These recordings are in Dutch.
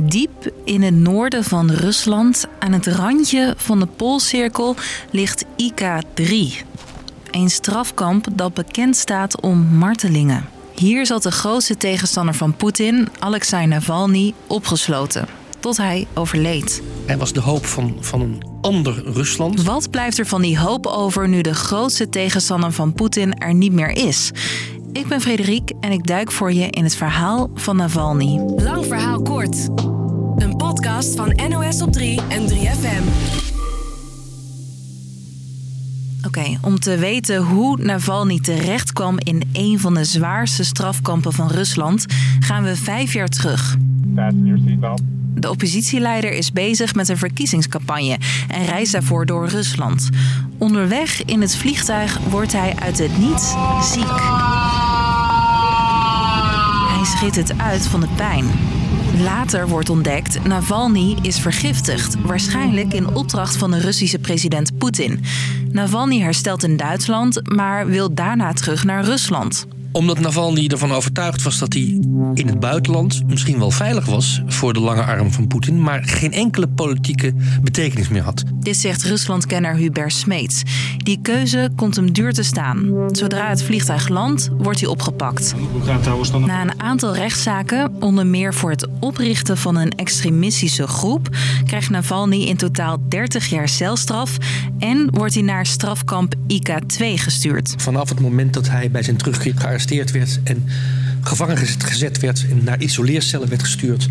Diep in het noorden van Rusland, aan het randje van de Poolcirkel, ligt IK-3. Een strafkamp dat bekend staat om martelingen. Hier zat de grootste tegenstander van Poetin, Alexei Navalny, opgesloten. Tot hij overleed. Hij was de hoop van, van een ander Rusland. Wat blijft er van die hoop over nu de grootste tegenstander van Poetin er niet meer is? Ik ben Frederik en ik duik voor je in het verhaal van Navalny. Lang verhaal podcast van NOS op 3 en 3FM. Oké, om te weten hoe Navalny terecht kwam in een van de zwaarste strafkampen van Rusland, gaan we vijf jaar terug. De oppositieleider is bezig met een verkiezingscampagne en reist daarvoor door Rusland. Onderweg in het vliegtuig wordt hij uit het niets ziek. Hij schiet het uit van de pijn. Later wordt ontdekt, Navalny is vergiftigd, waarschijnlijk in opdracht van de Russische president Poetin. Navalny herstelt in Duitsland, maar wil daarna terug naar Rusland omdat Navalny ervan overtuigd was dat hij in het buitenland misschien wel veilig was voor de lange arm van Poetin, maar geen enkele politieke betekenis meer had. Dit zegt Ruslandkenner Hubert Smeets. Die keuze komt hem duur te staan. Zodra het vliegtuig landt, wordt hij opgepakt. Na een aantal rechtszaken, onder meer voor het oprichten van een extremistische groep, krijgt Navalny in totaal 30 jaar celstraf en wordt hij naar strafkamp IK2 gestuurd. Vanaf het moment dat hij bij zijn terugkeer gearresteerd werd en gevangen gezet werd en naar isoleercellen werd gestuurd,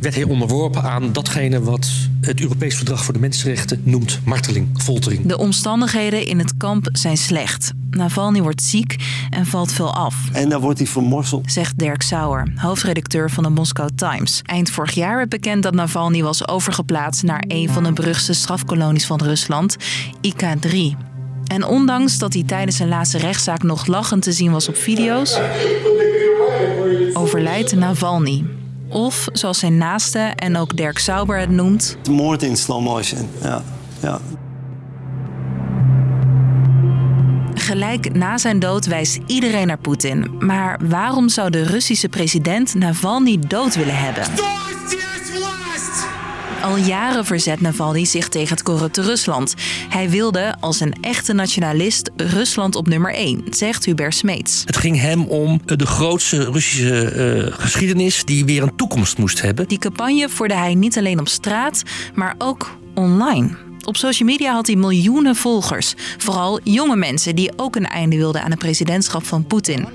werd hij onderworpen aan datgene wat het Europees Verdrag voor de Mensenrechten noemt marteling, foltering. De omstandigheden in het kamp zijn slecht. Navalny wordt ziek en valt veel af. En dan wordt hij vermorseld. Zegt Dirk Sauer, hoofdredacteur van de Moscow Times. Eind vorig jaar werd bekend dat Navalny was overgeplaatst naar een van de beruchtste strafkolonies van Rusland, IK-3. En ondanks dat hij tijdens zijn laatste rechtszaak nog lachend te zien was op video's, overlijdt Navalny. Of, zoals zijn naaste en ook Dirk Sauber het noemt... De moord in slow motion, ja. ja. Gelijk na zijn dood wijst iedereen naar Poetin. Maar waarom zou de Russische president Navalny dood willen hebben? Al jaren verzet Navalny zich tegen het corrupte Rusland. Hij wilde als een echte nationalist Rusland op nummer 1, zegt Hubert Smeets. Het ging hem om de grootste Russische eh, geschiedenis die weer een toekomst moest hebben. Die campagne voerde hij niet alleen op straat, maar ook online. Op social media had hij miljoenen volgers. Vooral jonge mensen die ook een einde wilden aan het presidentschap van Poetin.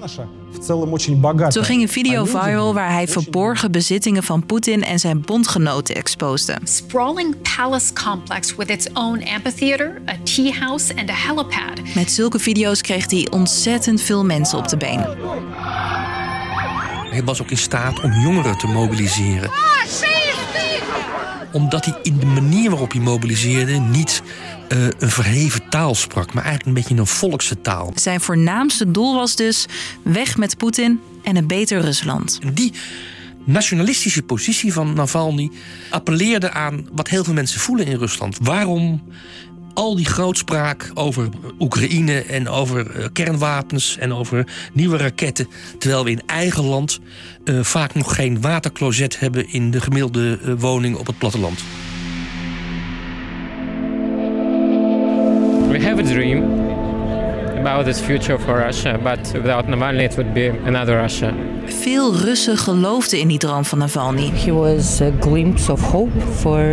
Zo ging een video viral waar hij verborgen bezittingen van Poetin en zijn bondgenoten exposeerde. Sprawling palace complex with its own amphitheater, a tea house and a helipad. Met zulke video's kreeg hij ontzettend veel mensen op de been. Hij was ook in staat om jongeren te mobiliseren omdat hij in de manier waarop hij mobiliseerde niet uh, een verheven taal sprak, maar eigenlijk een beetje een volkse taal. Zijn voornaamste doel was dus weg met Poetin en een beter Rusland. Die nationalistische positie van Navalny appelleerde aan wat heel veel mensen voelen in Rusland. Waarom al die grootspraak over Oekraïne en over uh, kernwapens en over nieuwe raketten. Terwijl we in eigen land uh, vaak nog geen watercloset hebben in de gemiddelde uh, woning op het platteland. Have a dream about this future for Russia, but without Navalny it would be another Russia. Veel Russen geloofden in die droom van Navalny. He was a glimpse of hope for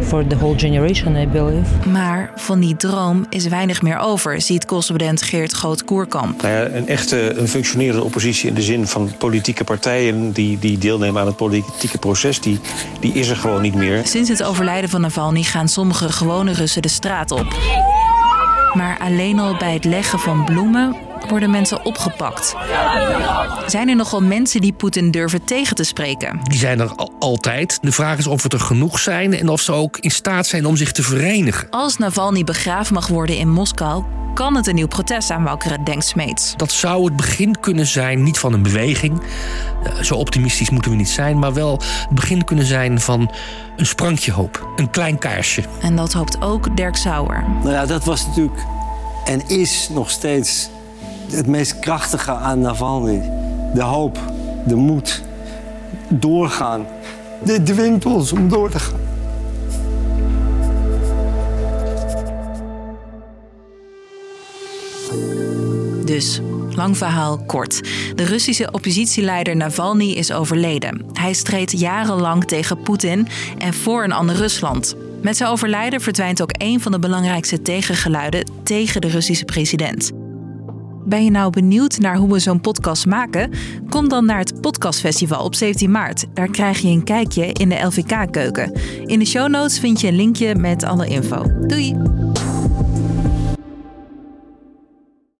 for the whole generation, I believe. Maar van die droom is weinig meer over, ziet correspondent Geert Groot-Koerkamp. Nou ja, een echte een functionerende oppositie in de zin van politieke partijen die, die deelnemen aan het politieke proces, die, die is er gewoon niet meer. Sinds het overlijden van Navalny gaan sommige gewone Russen de straat op. Maar alleen al bij het leggen van bloemen worden mensen opgepakt. Zijn er nogal mensen die Poetin durven tegen te spreken? Die zijn er altijd. De vraag is of het er genoeg zijn en of ze ook in staat zijn om zich te verenigen. Als Navalny begraven mag worden in Moskou, kan het een nieuw protest aanwakkeren, denkt Smeets. Dat zou het begin kunnen zijn, niet van een beweging. Eh, zo optimistisch moeten we niet zijn, maar wel het begin kunnen zijn van een sprankje hoop. Een klein kaarsje. En dat hoopt ook Dirk Sauer. Nou ja, dat was natuurlijk en is nog steeds het meest krachtige aan Navalny. De hoop, de moed, doorgaan. dit dwingt om door te gaan. Dus, lang verhaal kort. De Russische oppositieleider Navalny is overleden. Hij streed jarenlang tegen Poetin en voor een ander Rusland. Met zijn overlijden verdwijnt ook een van de belangrijkste tegengeluiden tegen de Russische president. Ben je nou benieuwd naar hoe we zo'n podcast maken? Kom dan naar het Podcastfestival op 17 maart. Daar krijg je een kijkje in de LVK-keuken. In de show notes vind je een linkje met alle info. Doei!